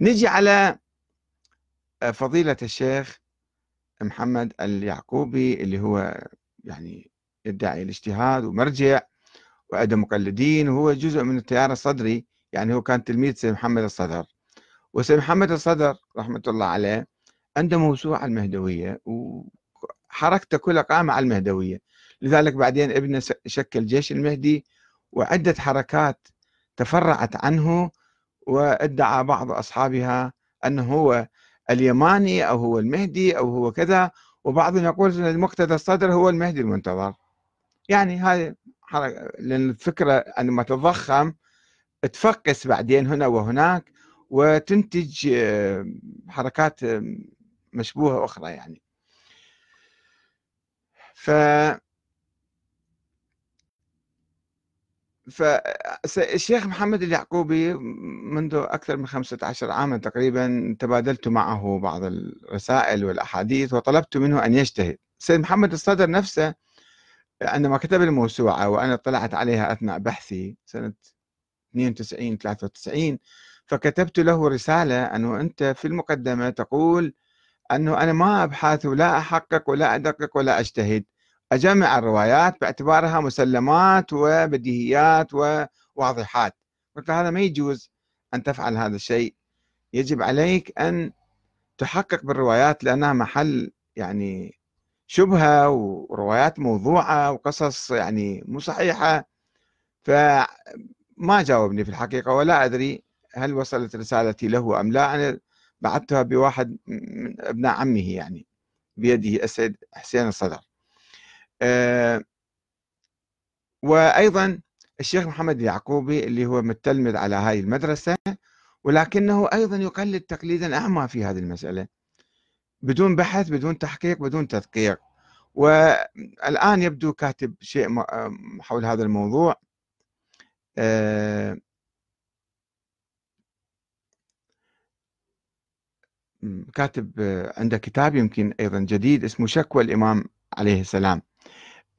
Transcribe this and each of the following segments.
نجي على فضيلة الشيخ محمد اليعقوبي اللي هو يعني يدعي الاجتهاد ومرجع وعنده مقلدين وهو جزء من التيار الصدري يعني هو كان تلميذ سيد محمد الصدر. وسيد محمد الصدر رحمة الله عليه عنده موسوعة المهدوية وحركته كلها قامة على المهدوية. لذلك بعدين ابنه شكل جيش المهدي وعدة حركات تفرعت عنه وأدعى بعض أصحابها أنه هو اليماني أو هو المهدي أو هو كذا وبعضهم يقول أن المقتدى الصدر هو المهدي المنتظر. يعني هذه حركة لأن الفكرة عندما تتضخم تفقس بعدين هنا وهناك وتنتج آه، حركات آه، مشبوهة أخرى يعني. ف فالشيخ محمد اليعقوبي منذ أكثر من 15 عاما تقريبا تبادلت معه بعض الرسائل والأحاديث وطلبت منه أن يجتهد. سيد محمد الصدر نفسه عندما كتب الموسوعة وأنا اطلعت عليها أثناء بحثي سنة 92 93 فكتبت له رسالة أنه أنت في المقدمة تقول أنه أنا ما أبحث ولا أحقق ولا أدقق ولا أجتهد. أجمع الروايات باعتبارها مسلمات وبديهيات وواضحات. قلت هذا ما يجوز أن تفعل هذا الشيء. يجب عليك أن تحقق بالروايات لأنها محل يعني شبهة وروايات موضوعة وقصص يعني مو صحيحة. فما جاوبني في الحقيقة ولا أدري هل وصلت رسالتي له أم لا. أنا بعثتها بواحد من أبناء عمه يعني بيده السيد حسين الصدر. وأيضا الشيخ محمد اليعقوبي اللي هو متلمذ على هاي المدرسة ولكنه أيضا يقلد تقليدا أعمى في هذه المسألة بدون بحث بدون تحقيق بدون تدقيق. والآن يبدو كاتب شيء حول هذا الموضوع. أه كاتب عنده كتاب يمكن أيضا جديد اسمه شكوى الإمام عليه السلام. آه،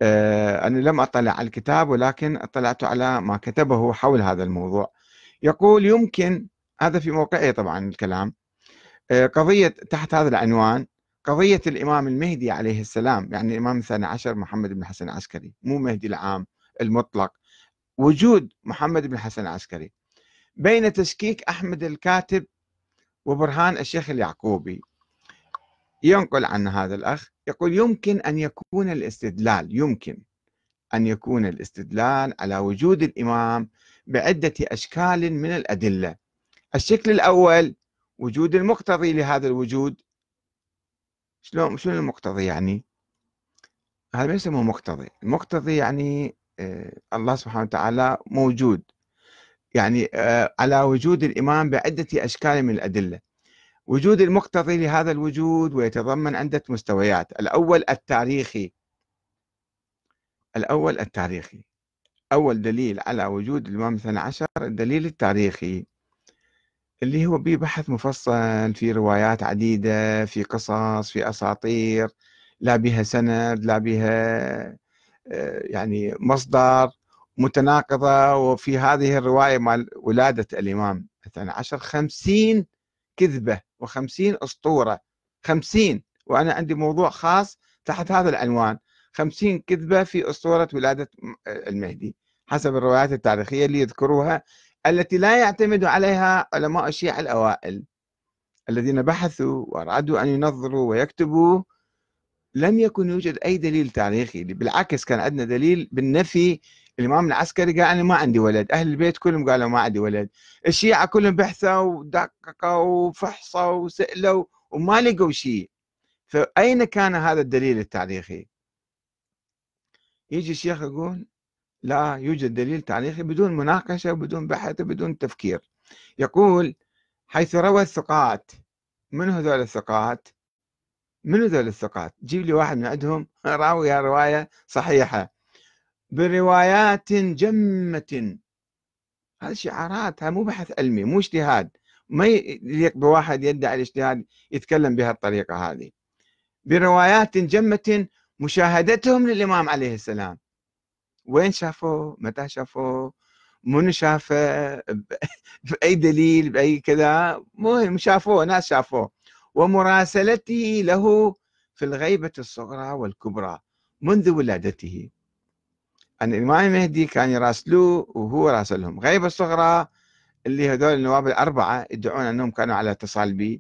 أنا لم أطلع على الكتاب ولكن اطلعت على ما كتبه حول هذا الموضوع. يقول يمكن. هذا في موقعه طبعا الكلام. آه، قضية تحت هذا العنوان قضية الإمام المهدي عليه السلام يعني الإمام الثاني عشر محمد بن حسن العسكري مو مهدي العام المطلق وجود محمد بن حسن العسكري. بين تشكيك أحمد الكاتب وبرهان الشيخ اليعقوبي. ينقل عن هذا الأخ يقول يمكن أن يكون الاستدلال يمكن أن يكون الاستدلال على وجود الإمام بعدة أشكال من الأدلة. الشكل الأول وجود المقتضي لهذا الوجود. شلون شنو المقتضي يعني؟ هذا ما يسموه مقتضي، المقتضي يعني آه الله سبحانه وتعالى موجود. يعني آه على وجود الإمام بعدة أشكال من الأدلة. وجود المقتضي لهذا الوجود ويتضمن عدة مستويات. الأول التاريخي. الأول التاريخي. أول دليل على وجود الإمام الثاني عشر الدليل التاريخي اللي هو به بحث مفصل في روايات عديدة في قصص في أساطير لا بها سند لا بها آه، يعني مصدر متناقضة. وفي هذه الرواية مال ولادة الإمام الثاني عشر خمسين كذبة. وخمسين أسطورة. خمسين وأنا عندي موضوع خاص تحت هذا العنوان. خمسين كذبة في أسطورة ولادة المهدي حسب الروايات التاريخية اللي يذكروها التي لا يعتمد عليها علماء الشيعة الأوائل الذين بحثوا وأرادوا أن ينظروا ويكتبوا. لم يكن يوجد أي دليل تاريخي بالعكس كان عندنا دليل بالنفي الإمام العسكري قال أنا ما عندي ولد أهل البيت كلهم قالوا ما عندي ولد. الشيعة كلهم بحثوا ودققوا وفحصوا وسألوا وما لقوا شيء. فأين كان هذا الدليل التاريخي يجي الشيخ يقول لا يوجد دليل تاريخي بدون مناقشة وبدون بحث وبدون تفكير. يقول حيث روى الثقات من هذول الثقات؟ من هذول الثقات؟ جيب لي واحد من عندهم راوي رواية صحيحة. بروايات جمة. هذه شعارات هذا مو بحث علمي مو اجتهاد. ما يليق بواحد يدعي الاجتهاد يتكلم بهالطريقة هذه. بروايات جمة مشاهدتهم للإمام عليه السلام. وين شافوه؟ متى شافوه؟ منو شافه؟ بأي دليل؟ بأي كذا؟ مهم شافوه ناس شافوه. ومراسلته له في الغيبة الصغرى والكبرى منذ ولادته. أن الإمام المهدي كان يراسلوه وهو راسلهم غيبة الصغرى اللي هذول النواب الأربعة يدعون أنهم كانوا على اتصال به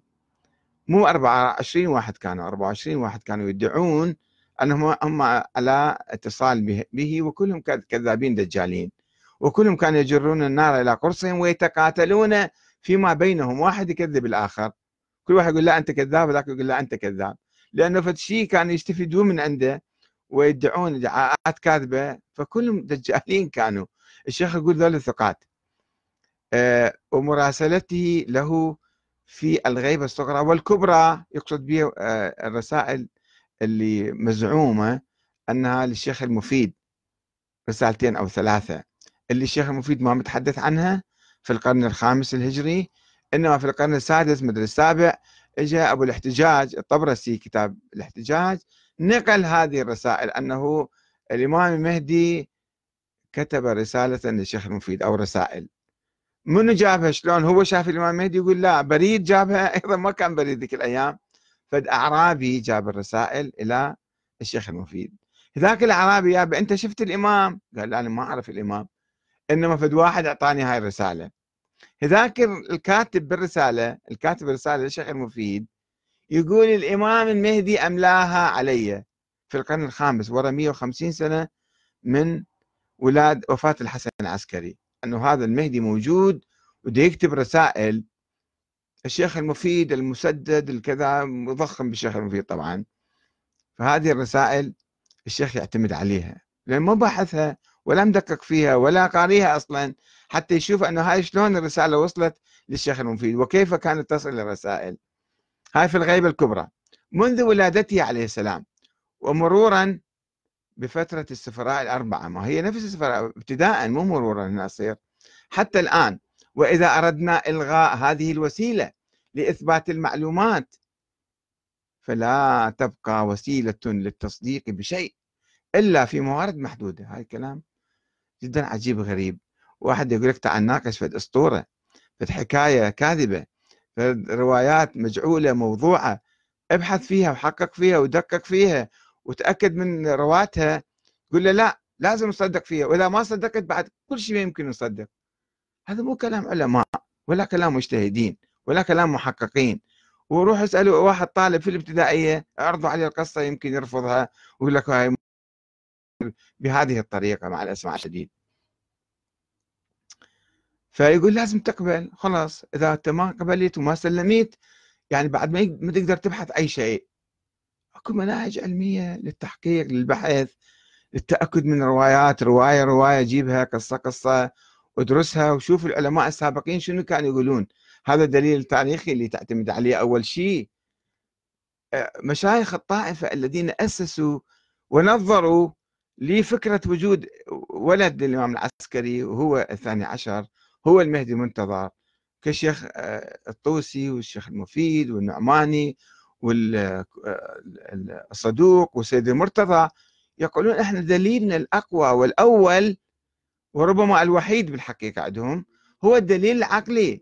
مو 24 واحد كانوا 24 واحد كانوا يدعون أنهم هم على اتصال به وكلهم كذابين دجالين. وكلهم كانوا يجرون النار إلى قرصهم ويتقاتلون فيما بينهم. واحد يكذب الآخر. كل واحد يقول لا أنت كذاب وذاك يقول لا أنت كذاب. لأنه فتشي كانوا يستفيدون من عنده. ويدعون ادعاءات كاذبة فكلهم دجالين كانوا. الشيخ يقول ذول ثقات آه، ومراسلته له في الغيبة الصغرى والكبرى يقصد به آه، الرسائل اللي مزعومة أنها للشيخ المفيد رسالتين أو ثلاثة. اللي الشيخ المفيد ما متحدث عنها في القرن الخامس الهجري إنما في القرن السادس مدري السابع اجى أبو الاحتجاج الطبرسي كتاب الاحتجاج نقل هذه الرسائل أنه الإمام المهدي كتب رسالة للشيخ المفيد أو رسائل. منو جابها؟ شلون؟ هو شاف الإمام المهدي يقول لا بريد جابها. أيضا ما كان بريد ذيك الأيام. فد أعرابي جاب الرسائل إلى الشيخ المفيد. ذاك الأعرابي يا أنت شفت الإمام؟ قال أنا ما أعرف الإمام. إنما فد واحد أعطاني هاي الرسالة. هذاك الكاتب بالرسالة الكاتب الرسالة للشيخ المفيد يقول الإمام المهدي أملاها علي في القرن الخامس ورا 150 سنة من ولاد وفاة الحسن العسكري أنه هذا المهدي موجود وده يكتب رسائل. الشيخ المفيد المسدد الكذا مضخم بالشيخ المفيد طبعا. فهذه الرسائل الشيخ يعتمد عليها لأن ما باحثها ولا مدقق فيها ولا قاريها أصلا حتى يشوف أنه هاي شلون الرسالة وصلت للشيخ المفيد وكيف كانت تصل الرسائل. هاي في الغيبة الكبرى. منذ ولادته عليه السلام ومرورا بفترة السفراء الأربعة ما هي نفس السفراء ابتداء مو مرورا هنا يصير حتى الآن وإذا أردنا إلغاء هذه الوسيلة لإثبات المعلومات فلا تبقى وسيلة للتصديق بشيء إلا في موارد محدودة. هاي الكلام جدا عجيب غريب واحد يقول لك تعال ناقش في أسطورة في حكاية كاذبة. روايات مجعولة موضوعة. ابحث فيها وحقق فيها ودقق فيها وتأكد من رواتها تقول له لا لازم نصدق فيها وإذا ما صدقت بعد كل شيء يمكن نصدق هذا مو كلام علماء ولا كلام مجتهدين ولا كلام محققين. وروح اسألوا واحد طالب في الابتدائية اعرضوا عليه القصة يمكن يرفضها ويقول لك هاي بهذه الطريقة مع الأسف الشديد فيقول لازم تقبل خلاص إذا أنت ما قبلت وما سلميت يعني بعد ما تقدر تبحث أي شيء. أكو مناهج علمية للتحقيق للبحث للتأكد من روايات رواية رواية جيبها قصة قصة ادرسها وشوف العلماء السابقين شنو كانوا يقولون. هذا الدليل التاريخي اللي تعتمد عليه أول شيء. مشايخ الطائفة الذين أسسوا ونظروا لفكرة وجود ولد للإمام العسكري وهو الثاني عشر هو المهدي المنتظر. كالشيخ آه، الطوسي والشيخ المفيد والنعماني والصدوق آه، والسيد المرتضى يقولون إحنا دليلنا الأقوى والأول وربما الوحيد بالحقيقة عندهم هو الدليل العقلي.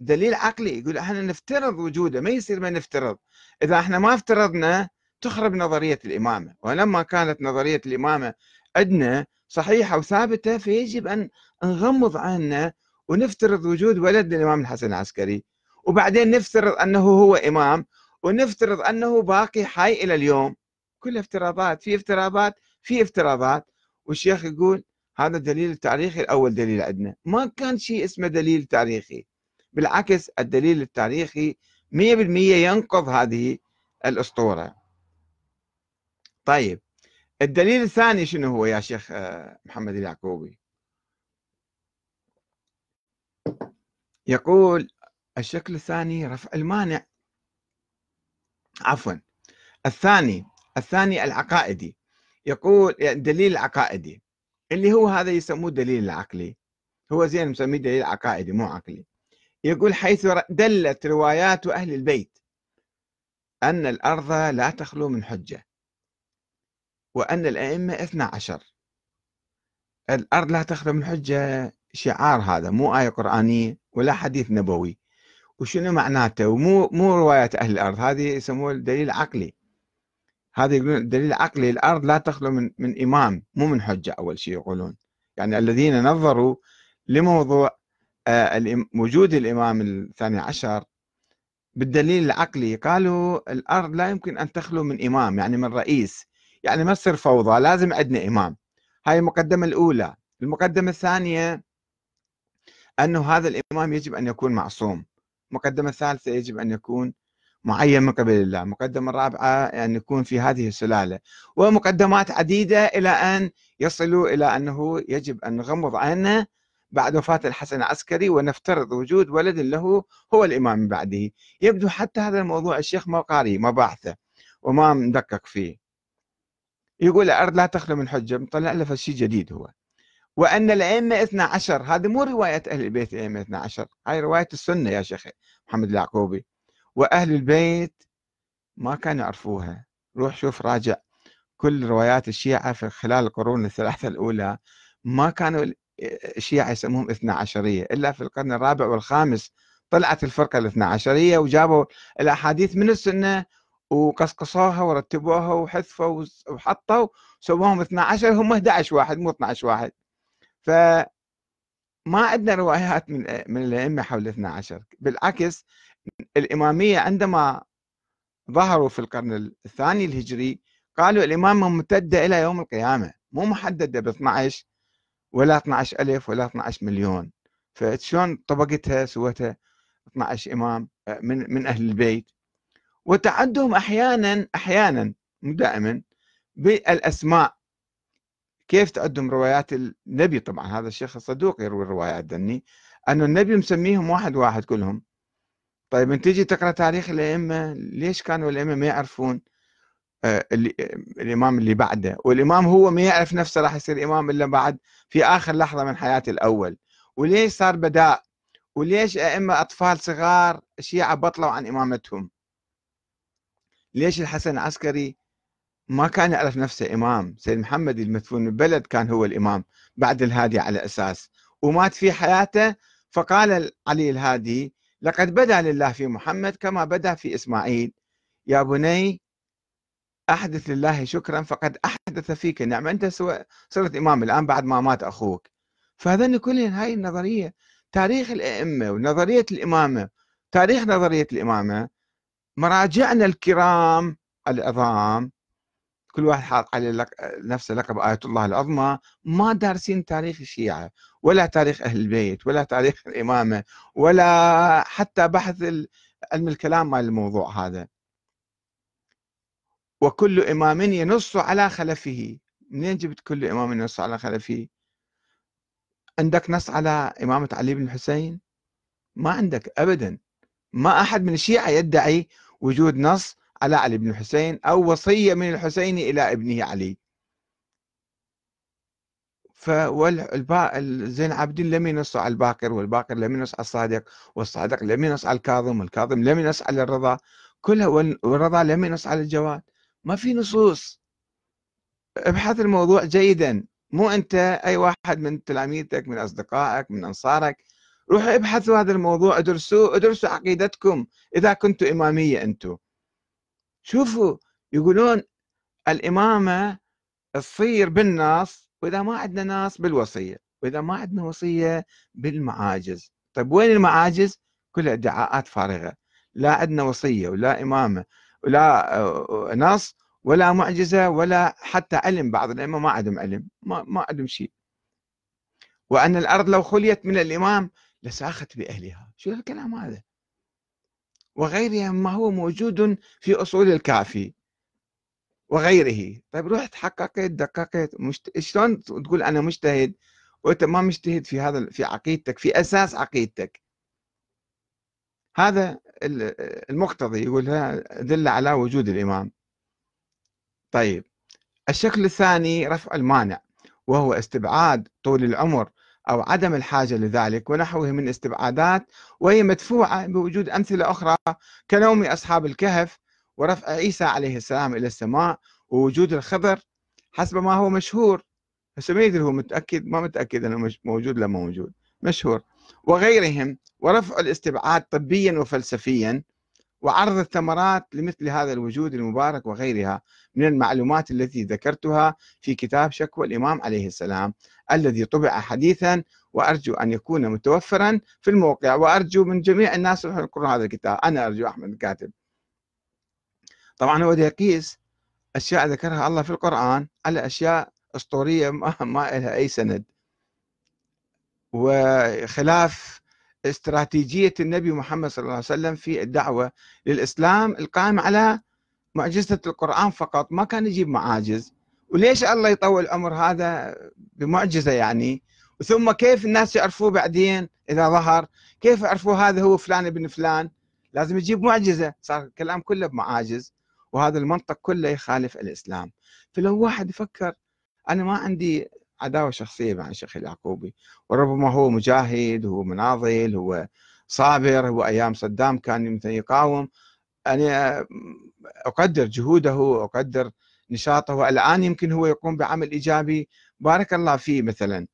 دليل عقلي يقول إحنا نفترض وجوده ما يصير ما نفترض. إذا إحنا ما افترضنا تخرب نظرية الإمامة. ولما كانت نظرية الإمامة عندنا صحيحه وثابته فيجب أن نغمض عنا ونفترض وجود ولد للإمام الحسن العسكري. وبعدين نفترض أنه هو إمام ونفترض أنه باقي حي إلى اليوم. كل افتراضات في افتراضات في افتراضات. والشيخ يقول هذا الدليل التاريخي الأول دليل عندنا. ما كان شيء اسمه دليل تاريخي. بالعكس الدليل التاريخي 100% ينقض هذه الأسطورة. طيب. الدليل الثاني شنو هو يا شيخ آه، محمد اليعقوبي؟ يقول الشكل الثاني رفع المانع. عفوا. الثاني الثاني العقائدي. يقول الدليل العقائدي اللي هو هذا يسموه الدليل العقلي هو زين مسميه دليل عقائدي مو عقلي. يقول حيث دلت روايات أهل البيت أن الأرض لا تخلو من حجة. وأن الأئمة اثنا عشر. الأرض لا تخلو من حجة شعار هذا مو آية قرآنية ولا حديث نبوي. وشنو معناته؟ ومو مو رواية أهل الأرض هذه يسموه الدليل عقلي هذا يقولون دليل عقلي الأرض لا تخلو من من إمام مو من حجة أول شيء يقولون. يعني الذين نظروا لموضوع آه، وجود الإمام الثاني عشر بالدليل العقلي قالوا الأرض لا يمكن أن تخلو من إمام يعني من رئيس. يعني ما تصير فوضى لازم عندنا إمام. هاي المقدمة الأولى. المقدمة الثانية أنه هذا الإمام يجب أن يكون معصوم. المقدمة الثالثة يجب أن يكون معين من قبل الله. المقدمة الرابعة أن يكون في هذه السلالة. ومقدمات عديدة إلى أن يصلوا إلى أنه يجب أن نغمض عيننا بعد وفاة الحسن العسكري ونفترض وجود ولد له هو الإمام من بعده. يبدو حتى هذا الموضوع الشيخ ما قاري ما باحثه وما مدقق فيه. يقول الأرض لا تخلو من حجة مطلع له شيء جديد هو. وأن الأئمة 12 هذه مو رواية أهل البيت الأئمة 12 هاي رواية السنة يا شيخ محمد اليعقوبي. وأهل البيت ما كانوا يعرفوها. روح شوف راجع كل روايات الشيعة في خلال القرون الثلاثة الأولى ما كانوا الشيعة يسموهم اثنا عشرية إلا في القرن الرابع والخامس طلعت الفرقة الاثنا عشرية وجابوا الأحاديث من السنة وقصقصوها ورتبوها وحذفوا وحطوا سووهم 12 هم 11 واحد مو 12 واحد. ف ما عندنا روايات من من الأئمة حول 12 بالعكس الإمامية عندما ظهروا في القرن الثاني الهجري قالوا الامامه ممتده إلى يوم القيامة. مو محددة ب 12 ولا 12 ألف ولا 12 مليون. فشلون طبقتها سوتها 12 إمام من من أهل البيت؟ وتعدهم أحيانا أحيانا مو دائما بالأسماء. كيف تعدهم روايات النبي؟ طبعا هذا الشيخ الصدوق يروي الروايات دني أنه النبي مسميهم واحد واحد كلهم. طيب أنت تجي تقرأ تاريخ الأئمة ليش كانوا الأئمة ما يعرفون آه، الإمام اللي بعده؟ والإمام هو ما يعرف نفسه راح يصير إمام إلا بعد في آخر لحظة من حياته الأول. وليش صار بداء؟ وليش أئمة أطفال صغار الشيعه بطلوا عن إمامتهم؟ ليش الحسن العسكري ما كان يعرف نفسه إمام؟ سيد محمد المدفون بالبلد كان هو الإمام بعد الهادي على أساس ومات في حياته فقال علي الهادي لقد بدا لله في محمد كما بدا في إسماعيل. يا بني أحدث لله شكرا فقد أحدث فيك نعمة. أنت صرت إمام الآن بعد ما مات أخوك. فهذني كلهن هاي النظرية تاريخ الأئمة ونظرية الإمامة تاريخ نظرية الإمامة مراجعنا الكرام العظام كل واحد حاط عليه نفسه لقب آية الله العظمى ما دارسين تاريخ الشيعة ولا تاريخ أهل البيت ولا تاريخ الإمامة ولا حتى بحث علم الكلام مال الموضوع هذا. وكل إمام ينص على خلفه. منين جبت كل إمام ينص على خلفه؟ عندك نص على إمامة علي بن الحسين ما عندك أبدا. ما أحد من الشيعة يدعي وجود نص على علي بن الحسين أو وصية من الحسين إلى ابنه علي. زين العابدين لم ينصوا على الباقر والباقر لم ينص على الصادق والصادق لم ينص على الكاظم والكاظم لم ينص على الرضا. كلها والرضا لم ينص على الجواد. ما في نصوص. ابحث الموضوع جيدا. مو أنت أي واحد من تلاميذك من أصدقائك من أنصارك روحوا ابحثوا هذا الموضوع ادرسوا ادرسوا عقيدتكم. إذا كنتوا إمامية أنتم شوفوا يقولون الإمامة تصير بالنص وإذا ما عندنا نص بالوصية وإذا ما عندنا وصية بالمعاجز. طيب وين المعاجز؟ كلها ادعاءات فارغة. لا عندنا وصية ولا إمامة ولا آه، نص ولا معجزة ولا حتى علم. بعض الأئمة ما عندهم علم ما, ما عندهم شيء. وأن الأرض لو خليت من الإمام لساخت بأهلها. شو الكلام هذا؟ وغيرها ما هو موجود في أصول الكافي وغيره. طيب رحت حققت دققت مشت... شلون تقول أنا مجتهد وأنت ما مجتهد في هذا في عقيدتك في أساس عقيدتك؟ هذا المقتضي يقول دل على وجود الإمام. طيب الشكل الثاني رفع المانع وهو استبعاد طول العمر أو عدم الحاجة لذلك ونحوه من استبعادات وهي مدفوعة بوجود أمثلة أخرى كنوم أصحاب الكهف ورفع عيسى عليه السلام إلى السماء ووجود الخضر حسب ما هو مشهور. هسه ما يدري هو متأكد ما متأكد أنه موجود لا موجود مشهور. وغيرهم ورفع الاستبعاد طبيا وفلسفيا وعرض الثمرات لمثل هذا الوجود المبارك وغيرها من المعلومات التي ذكرتها في كتاب شكوى الإمام عليه السلام الذي طبع حديثا وأرجو أن يكون متوفرا في الموقع وأرجو من جميع الناس أن يقرأوا هذا الكتاب. أنا أرجو أحمد الكاتب. طبعا هو يقيس أشياء ذكرها الله في القرآن على أشياء أسطورية ما, ما لها أي سند. وخلاف استراتيجية النبي محمد صلى الله عليه وسلم في الدعوة للإسلام القائمة على معجزة القرآن فقط ما كان يجيب معاجز. وليش الله يطول العمر هذا بمعجزة يعني؟ ثم كيف الناس يعرفوه بعدين إذا ظهر؟ كيف يعرفوا هذا هو فلان ابن فلان؟ لازم يجيب معجزة. صار الكلام كله بمعاجز وهذا المنطق كله يخالف الإسلام. فلو واحد يفكر أنا ما عندي عداوة شخصية مع الشيخ اليعقوبي وربما هو مجاهد هو مناضل هو صابر هو أيام صدام كان مثلا يقاوم. أنا أقدر جهوده أقدر نشاطه. الآن يمكن هو يقوم بعمل إيجابي. بارك الله فيه مثلا.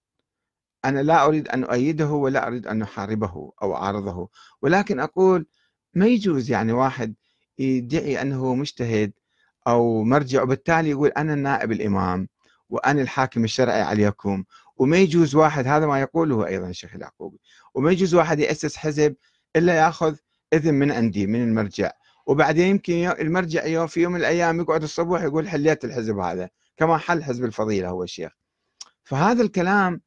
أنا لا أريد أن أؤيده ولا أريد أن أحاربه أو أعارضه. ولكن أقول ما يجوز يعني واحد يدعي أنه مجتهد أو مرجع وبالتالي يقول أنا النائب الإمام. وأنا الحاكم الشرعي عليكم وما يجوز واحد هذا ما يقوله أيضا الشيخ اليعقوبي وما يجوز واحد يأسس حزب إلا يأخذ إذن من عندي من المرجع. وبعدين يمكن المرجع يوم في يوم من الأيام يقعد الصبح يقول حليت الحزب هذا كما حل حزب الفضيلة هو الشيخ. فهذا الكلام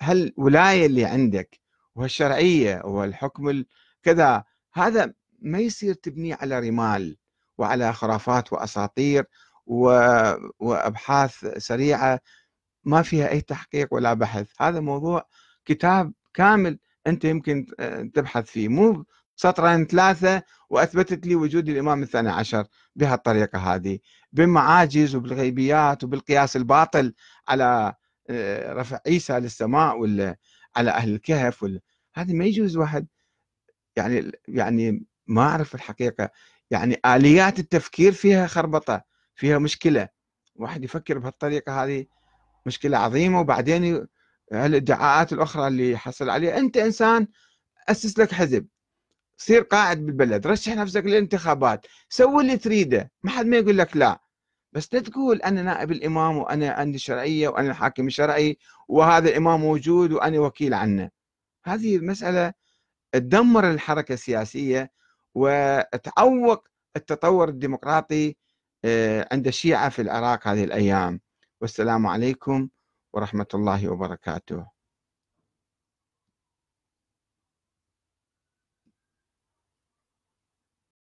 هالولاية اللي عندك وهالشرعية والحكم كذا هذا ما يصير تبنيه على رمال وعلى خرافات وأساطير وأبحاث سريعة ما فيها أي تحقيق ولا بحث. هذا موضوع كتاب كامل أنت يمكن تبحث فيه. مو سطرين ثلاثة وأثبتت لي وجود الإمام الثاني عشر بهالطريقة هذه. بالمعاجز وبالغيبيات وبالقياس الباطل على آه، رفع عيسى للسماء ولا على أهل الكهف ولا. هذه ما يجوز واحد يعني يعني ما أعرف الحقيقة. يعني آليات التفكير فيها خربطة. فيها مشكلة. واحد يفكر بهالطريقة هذه مشكلة عظيمة. وبعدين الادعاءات الأخرى اللي حصل عليها. أنت إنسان أسس لك حزب. صير قاعد بالبلد. رشح نفسك للانتخابات. سوي اللي تريده. ما حد ما يقول لك لا. بس لا تقول أنا نائب الإمام وأنا عندي شرعية وأنا الحاكم الشرعي وهذا الإمام موجود وأنا وكيل عنه. هذه المساله تدمر الحركة السياسية وتعوق التطور الديمقراطي عند الشيعة في العراق هذه الأيام. والسلام عليكم ورحمة الله وبركاته.